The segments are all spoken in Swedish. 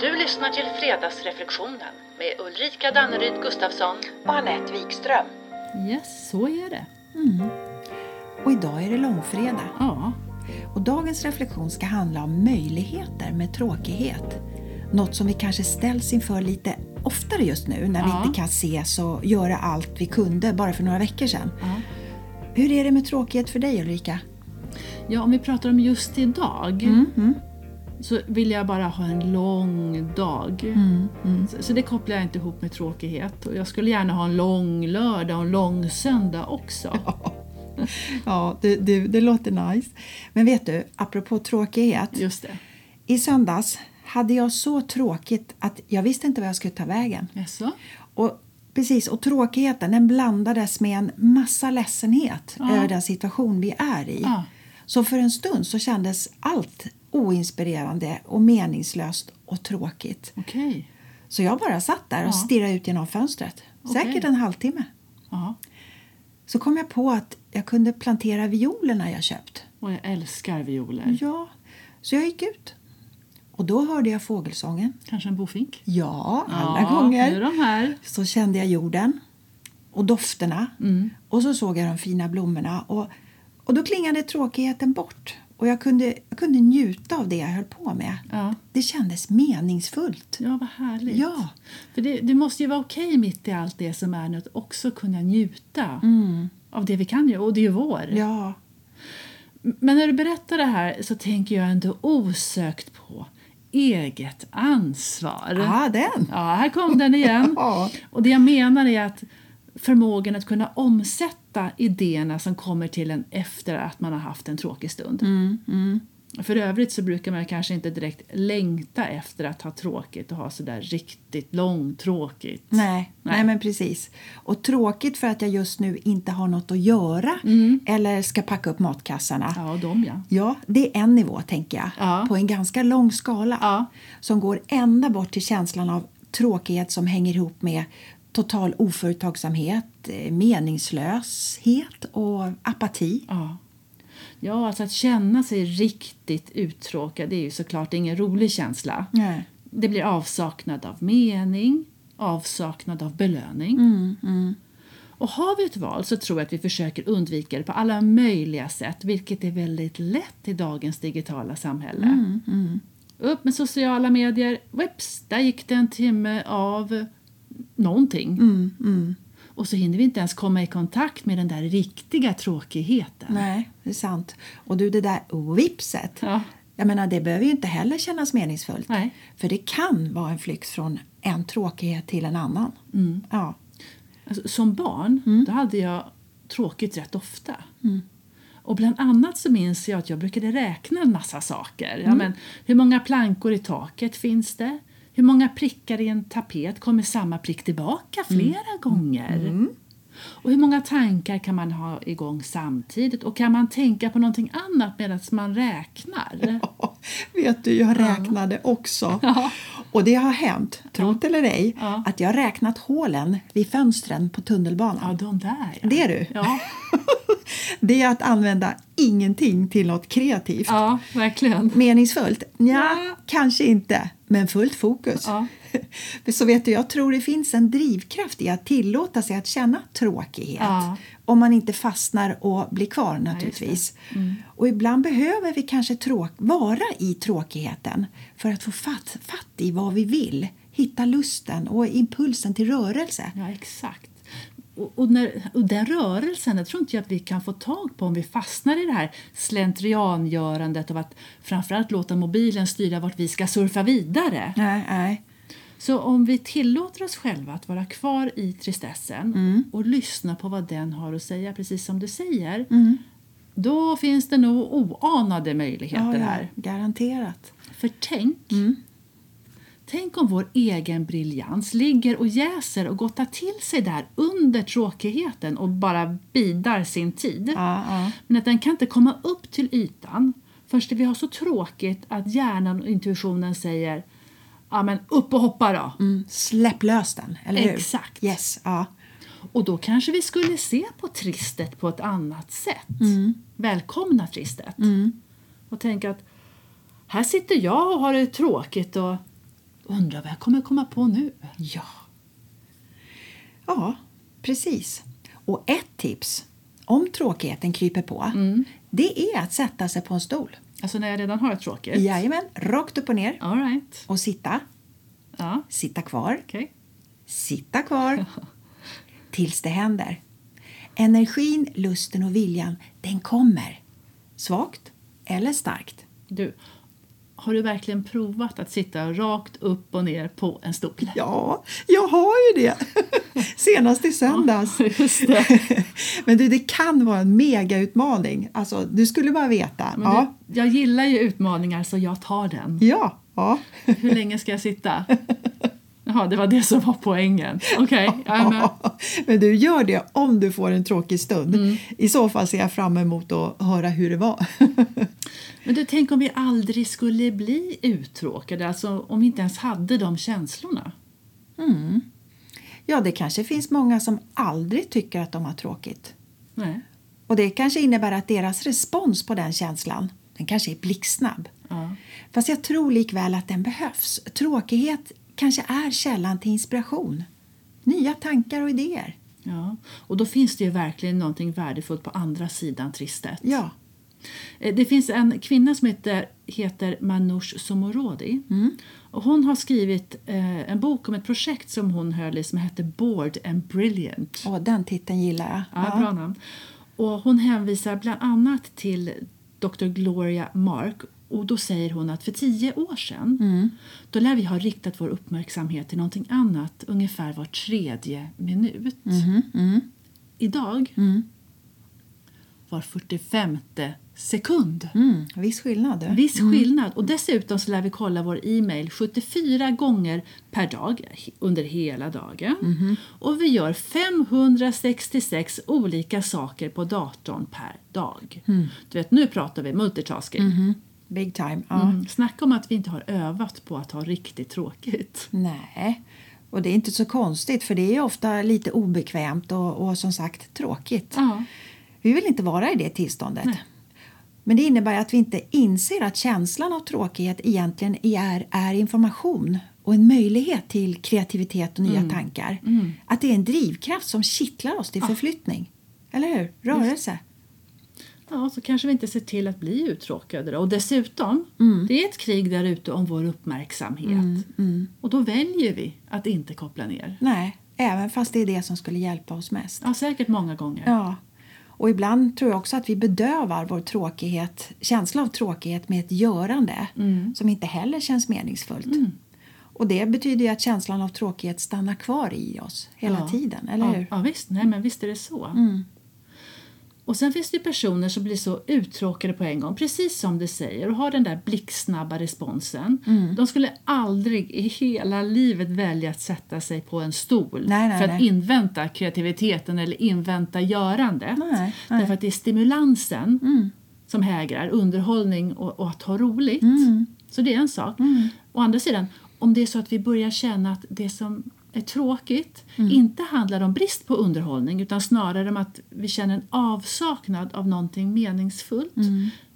Du lyssnar till Fredagsreflektionen med Ulrika Danneryd Gustafsson. och Anette Wikström. Yes, så är det. Och idag är det långfredag. Ja, Och dagens reflektion ska handla om möjligheter med tråkighet. Något som vi kanske ställs inför lite oftare just nu när vi Ja. inte kan ses och göra allt vi kunde bara för några veckor sedan. ja. Hur är det med tråkighet för dig Ulrika? ja, om vi pratar om just idag Mm, så vill jag bara ha en lång dag. mm, mm. Så, så det kopplar jag inte ihop med tråkighet. Och jag skulle gärna ha en lång lördag och en lång söndag också. Ja, det, det, det låter nice. Men vet du, apropå tråkighet. Just det. I söndags hade jag så tråkigt att jag visste inte vad jag skulle ta vägen. Jaså? Och, precis, och tråkigheten den blandades med en massa ledsenhet Ja. över den situation vi är i. Ja. Så för en stund så kändes allt oinspirerande och meningslöst och tråkigt. Okej. Så jag bara satt där och Ja. stirrade ut genom fönstret. Okej. Säkert en halvtimme. Ja. Så kom jag på att jag kunde plantera violerna jag köpt. Och jag älskar violer. Ja, så jag gick ut. Och då hörde jag fågelsången. Kanske en bofink? Ja, alla ja, gånger. De här. Så kände jag jorden och dofterna Mm. och så såg jag de fina blommorna och, och då klingade tråkigheten bort och jag kunde, jag kunde njuta av det jag höll på med. Ja. Det kändes meningsfullt. Ja, vad härligt. Ja. För det, det måste ju vara okej mitt i allt det som är nu att också kunna njuta av det vi kan göra. Och det är ju vår. Mm. Ja, Men när du berättar det här så tänker jag ändå osökt på eget ansvar. ja den. Ja, här kom den igen. Ja. Och det jag menar är att förmågan att kunna omsätta idéerna som kommer till en efter att man har haft en tråkig stund. Mm, För övrigt så brukar man kanske inte direkt längta efter att ha tråkigt och ha sådär riktigt långtråkigt. Nej, nej. Nej. men precis. Och tråkigt för att jag just nu inte har något att göra eller ska packa upp matkassarna. Mm. Ja, de ja. Ja, det är en nivå tänker jag. Ja. På en ganska lång skala. Ja. Som går ända bort till känslan av tråkighet som hänger ihop med total oföretagsamhet, eh, meningslöshet och apati. Ja. Ja, alltså att känna sig riktigt uttråkad det är ju såklart ingen rolig känsla. Nej. Det blir avsaknad av mening, avsaknad av belöning. Mm, Och har vi ett val så tror jag att vi försöker undvika det på alla möjliga sätt, vilket är väldigt lätt i dagens digitala samhälle. Mm, Upp med sociala medier, whips, där gick det en timme av någonting. Mm, Och så hinner vi inte ens komma i kontakt med den där riktiga tråkigheten. Nej, det är sant. Och du, det där vipset. Ja. Jag menar, det behöver ju inte heller kännas meningsfullt. Nej. För det kan vara en flykt från en tråkighet till en annan. Mm. Ja. Alltså, som barn då hade jag tråkigt rätt ofta. Och bland annat så minns jag att jag brukade räkna en massa saker. Ja, men, hur många plankor i taket finns det? Hur många prickar i en tapet kommer samma prick tillbaka flera gånger? Och hur många tankar kan man ha igång samtidigt? Och kan man tänka på någonting annat medan man räknar? Vet du, jag räknade också. Och det har hänt, tro det eller ej, Ja. att jag har räknat hålen vid fönstren på tunnelbanan. Ja, de där ja. Det är du. Ja, Det är att använda ingenting till något kreativt. ja verkligen. Meningsfullt? Ja, Ja. kanske inte. Men fullt fokus. Ja. Så vet du, jag tror det finns en drivkraft i att tillåta sig att känna tråkighet. Ja. Om man inte fastnar och blir kvar naturligtvis. Mm. Och ibland behöver vi kanske tråk- vara i tråkigheten för att få fatt, fatt i vad vi vill. Hitta lusten och impulsen till rörelse. Ja, exakt. Och, och, när, och den rörelsen det tror inte jag att vi kan få tag på om vi fastnar i det här slentriangörandet av att framförallt låta mobilen styra vart vi ska surfa vidare. Nej, nej. Så om vi tillåter oss själva att vara kvar i tristessen Mm. och lyssna på vad den har att säga, precis som du säger, Mm. då finns det nog oanade möjligheter Ja, ja, här. garanterat. För tänk, tänk om vår egen briljans ligger och jäser och gottar till sig där under tråkigheten och bara bidar sin tid. Ja, ja. Men att den kan inte komma upp till ytan först vi har så tråkigt att hjärnan och intuitionen säger ja men upp och hoppa då. Mm, släpp lös den, eller hur? Exakt. Yes, ja. Och då kanske vi skulle se på tristet på ett annat sätt. Mm. Välkomna tristet. Och tänka att här sitter jag och har det tråkigt och, Undrar vad jag kommer komma på nu? Ja. Ja, precis. Och ett tips om tråkigheten kryper på det är att sätta sig på en stol. Alltså när jag redan har tråkigt? Jajamän, rakt upp och ner. All right. Och sitta. Ja, Sitta kvar. okej. Sitta kvar. Tills det händer. Energin, lusten och viljan, den kommer. Svagt eller starkt. Du, har du verkligen provat att sitta rakt upp och ner på en stol? Ja, jag har ju det. Senast i söndags. Ja, det. Men du, det kan vara en megautmaning. Alltså, du skulle bara veta. Men Ja, du, jag gillar ju utmaningar så jag tar den. ja, ja. Hur länge ska jag sitta? Jaha, det var det som var poängen. Okej, jag är med. Men du gör det om du får en tråkig stund. Mm. I så fall ser jag fram emot att höra hur det var. Men du, tänk om vi aldrig skulle bli uttråkade, alltså om vi inte ens hade de känslorna. Ja, det kanske finns många som aldrig tycker att de har tråkigt. Nej. Och det kanske innebär att deras respons på den känslan, den kanske är blixtsnabb. Ja. Fast jag tror likväl att den behövs. Tråkighet kanske är källan till inspiration. Nya tankar och idéer. Ja. Och då finns det ju verkligen någonting värdefullt på andra sidan tristet. Ja. Eh, Det finns en kvinna som heter, heter Manoush Somorodi. Och hon har skrivit eh, en bok om ett projekt som hon höll i som hette Bored and Brilliant. Och den titeln gillar jag. Ja, bra namn. Och hon hänvisar bland annat till Dr. Gloria Mark. Och då säger hon att för tio år sedan då lär vi ha riktat vår uppmärksamhet till någonting annat ungefär var tredje minut. Idag var 45 sekund. Mm, viss skillnad. Viss skillnad. Och dessutom så lär vi kolla vår e-mail 74 gånger per dag under hela dagen. Och vi gör 566 olika saker på datorn per dag. Du vet, nu pratar vi multitasking. Big time. Ja. Mm. Snacka om att vi inte har övat på att ha riktigt tråkigt. Nej. Och det är inte så konstigt för det är ofta lite obekvämt och, och som sagt tråkigt. Ja. Vi vill inte vara i det tillståndet. Men det innebär att vi inte inser att känslan av tråkighet egentligen är, är information och en möjlighet till kreativitet och nya tankar. Att det är en drivkraft som kittlar oss till förflyttning. Eller hur? Rörelse. Ja, så kanske vi inte ser till att bli uttråkade. Då. Och dessutom, det är ett krig där ute om vår uppmärksamhet. Och då väljer vi att inte koppla ner. Nej, även fast det är det som skulle hjälpa oss mest. Ja, säkert många gånger. Ja. Och ibland tror jag också att vi bedövar vår tråkighet, känsla av tråkighet med ett görande som inte heller känns meningsfullt. Och det betyder ju att känslan av tråkighet stannar kvar i oss hela Ja. tiden, eller ja, hur? Ja, visst. Nej, men visst är det så. Och sen finns det personer som blir så uttråkade på en gång, precis som du säger, och har den där blixtsnabba responsen. De skulle aldrig i hela livet välja att sätta sig på en stol Nej, nej, för att nej. invänta kreativiteten eller invänta görandet. Därför att det är stimulansen som hägrar, underhållning och, och att ha roligt. Så det är en sak. Å andra sidan, om det är så att vi börjar känna att det som är tråkigt inte handlar om brist på underhållning utan snarare om att vi känner en avsaknad av någonting meningsfullt.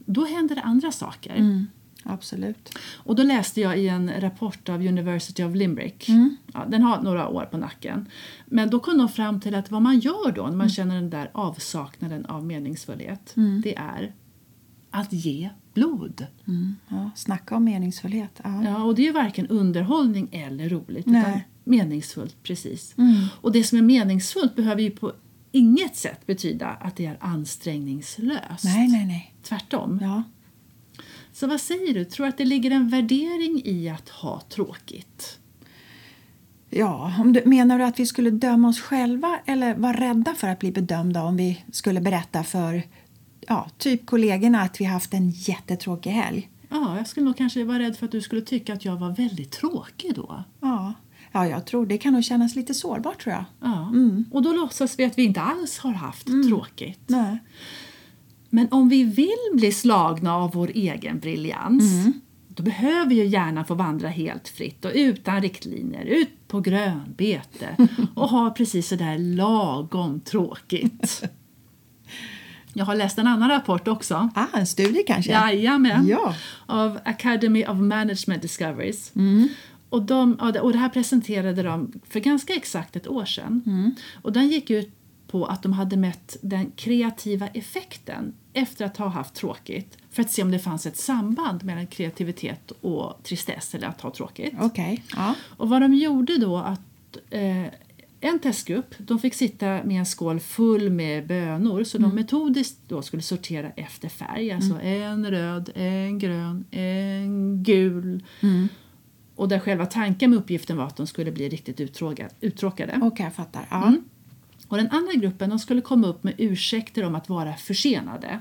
Då händer det andra saker. Mm. Absolut. Och då läste jag i en rapport av University of Limerick. Ja, den har några år på nacken. Men då kom de fram till att vad man gör då när man känner den där avsaknaden av meningsfullhet, det är att ge blod. Ja, snacka om meningsfullhet. Ja. Ja, och det är ju varken underhållning eller roligt Nej. Meningsfullt precis. Och det som är meningsfullt behöver ju på inget sätt betyda att det är ansträngningslöst. Nej, nej, nej. Tvärtom. Ja. Så vad säger du? Tror du att det ligger en värdering i att ha tråkigt? Ja, om du, menar du att vi skulle döma oss själva eller vara rädda för att bli bedömda om vi skulle berätta för ja, typ kollegorna att vi haft en jättetråkig helg? Ja, jag skulle nog kanske vara rädd för att du skulle tycka att jag var väldigt tråkig då. Ja, ja jag tror det kan nog kännas lite sårbart tror jag. Ja. Och då låtsas vi att vi inte alls har haft tråkigt. Nej. Men om vi vill bli slagna av vår egen briljans då behöver vi ju gärna få vandra helt fritt och utan riktlinjer ut på grönbete och ha precis så där lagom tråkigt. Jag har läst en annan rapport också. Ah, en studie kanske? Jajamän. Ja. Av Academy of Management Discoveries. Och, de, och det här presenterade de för ganska exakt ett år sedan. Mm. Och den gick ut på att de hade mätt den kreativa effekten efter att ha haft tråkigt för att se om det fanns ett samband mellan kreativitet och tristess eller att ha tråkigt. Okej. Ja. Och vad de gjorde då att eh, en testgrupp de fick sitta med en skål full med bönor så de metodiskt då skulle sortera efter färg. Alltså en röd, en grön, en gul. Och där själva tanken med uppgiften var att de skulle bli riktigt uttråkade. Okej, jag fattar. Ja. Mm. Och den andra gruppen de skulle komma upp med ursäkter om att vara försenade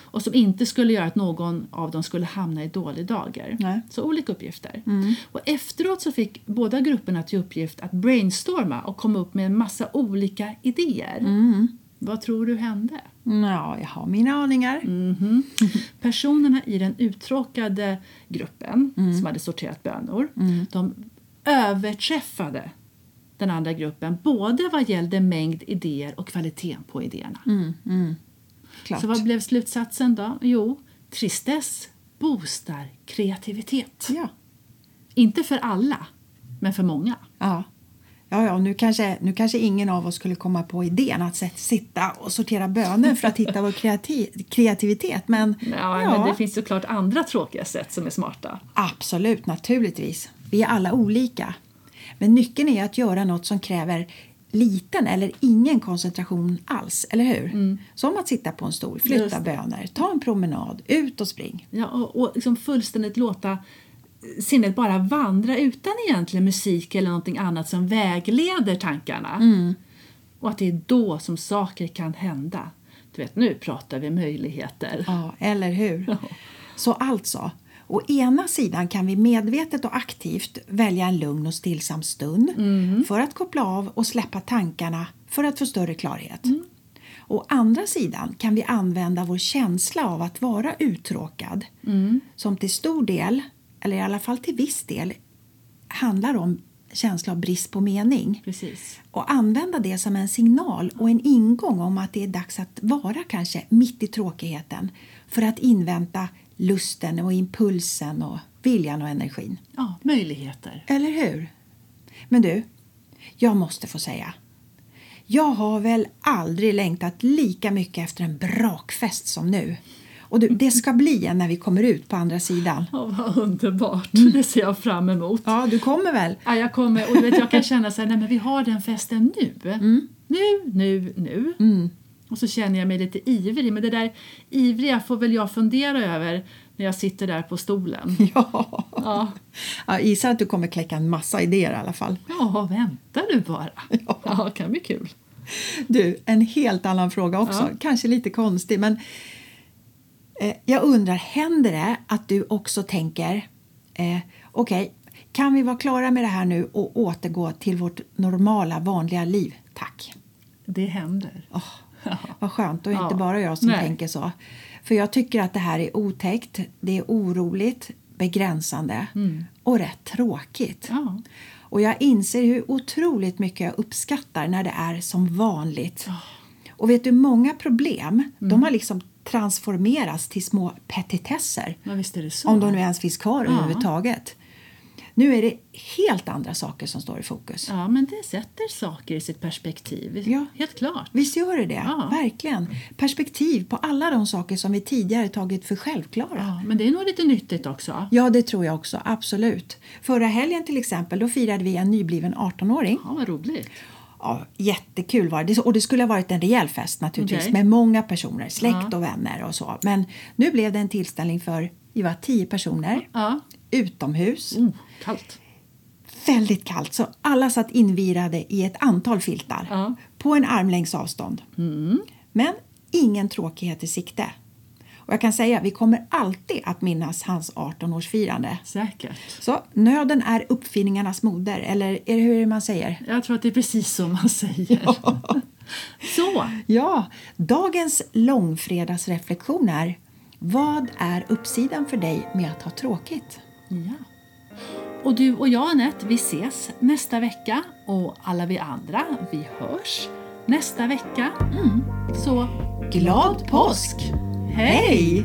och som inte skulle göra att någon av dem skulle hamna i dålig dager. Nej. Så olika uppgifter. Och efteråt så fick båda grupperna till uppgift att brainstorma och komma upp med en massa olika idéer. Vad tror du hände? Ja, jag har mina aningar. Mhm. Personerna i den uttråkade gruppen som hade sorterat bönor de överträffade den andra gruppen både vad gällde mängd idéer och kvaliteten på idéerna. Klart. Så vad blev slutsatsen då? Jo, tristess boostar kreativitet. Ja. Inte för alla, men för många. Ja. Ja, ja, nu kanske, nu kanske ingen av oss skulle komma på idén att sitta och sortera bönor för att hitta vår kreati- kreativitet. Men, Ja, Men det finns såklart andra tråkiga sätt som är smarta. absolut, naturligtvis. Vi är alla olika. Men nyckeln är att göra något som kräver liten eller ingen koncentration alls, eller hur? Som att sitta på en stol, Just flytta det. bönor, ta en promenad, ut och spring. Ja, och, och liksom fullständigt låta sinnet bara vandra utan egentligen musik eller någonting annat som vägleder tankarna. Och att det är då som saker kan hända. Du vet, nu pratar vi möjligheter. Ja, eller hur? Ja. Så alltså, å ena sidan kan vi medvetet och aktivt välja en lugn och stillsam stund för att koppla av och släppa tankarna för att få större klarhet. Å andra sidan kan vi använda vår känsla av att vara uttråkad som till stor del, eller i alla fall till viss del, handlar om känsla av brist på mening Precis. och använda det som en signal och en ingång om att det är dags att vara kanske mitt i tråkigheten för att invänta lusten och impulsen och viljan och energin. Ja, möjligheter. Eller hur? Men du, jag måste få säga. Jag har väl aldrig längtat lika mycket efter en brakfest som nu. Och det ska bli en när vi kommer ut på andra sidan. Ja, vad underbart. Det ser jag fram emot. Ja, du kommer väl? Ja, jag kommer, och du vet, jag kan känna så här, nej men vi har den festen nu. Nu, nu, nu. Och så känner jag mig lite ivrig, men det där ivriga får väl jag fundera över när jag sitter där på stolen. Ja. Ja, Jag gissar att du kommer kläcka en massa idéer i alla fall. ja vänta du bara. Ja, det kan bli kul. Du, en helt annan fråga också. Ja. Kanske lite konstig, men eh, jag undrar, händer det att du också tänker eh, okej, kan vi vara klara med det här nu och återgå till vårt normala, vanliga liv? Tack. Det händer. Åh, Vad skönt, och inte Ja. bara jag som Nej. tänker så. För jag tycker att det här är otäckt, det är oroligt, begränsande och rätt tråkigt. Ja. Och jag inser hur otroligt mycket jag uppskattar när det är som vanligt. Och vet du, många problem de har liksom transformerats till små petitesser. ja. Om de nu ens finns kvar Ja. överhuvudtaget. Nu är det helt andra saker som står i fokus. Ja, men det sätter saker i sitt perspektiv. Ja. Helt klart. Visst gör det det? Ja. Verkligen. Perspektiv på alla de saker som vi tidigare tagit för självklara. Ja, men det är nog lite nyttigt också. Ja, det tror jag också. Absolut. Förra helgen till exempel, då firade vi en nybliven 18-åring. Ja, vad roligt. Ja, jättekul var det. Och det skulle ha varit en rejäl fest naturligtvis Okej. med många personer, släkt Ja. och vänner och så. Men nu blev det en tillställning för vi var tio personer Ja. utomhus. Oh, kallt. Väldigt kallt, så alla satt invirade i ett antal filtar Ja. på en armlängds avstånd. Mm. Men ingen tråkighet i sikte. Och jag kan säga, vi kommer alltid att minnas hans 18-årsfirande. Säkert. Så nöden är uppfinningarnas moder, eller är det hur man säger? Jag tror att det är precis så man säger. Så, Ja, dagens långfredagsreflektion är Vad är uppsidan för dig med att ha tråkigt? ja. Och du och jag Anette, vi ses nästa vecka och alla vi andra, vi hörs nästa vecka. Så Glad påsk! Hey!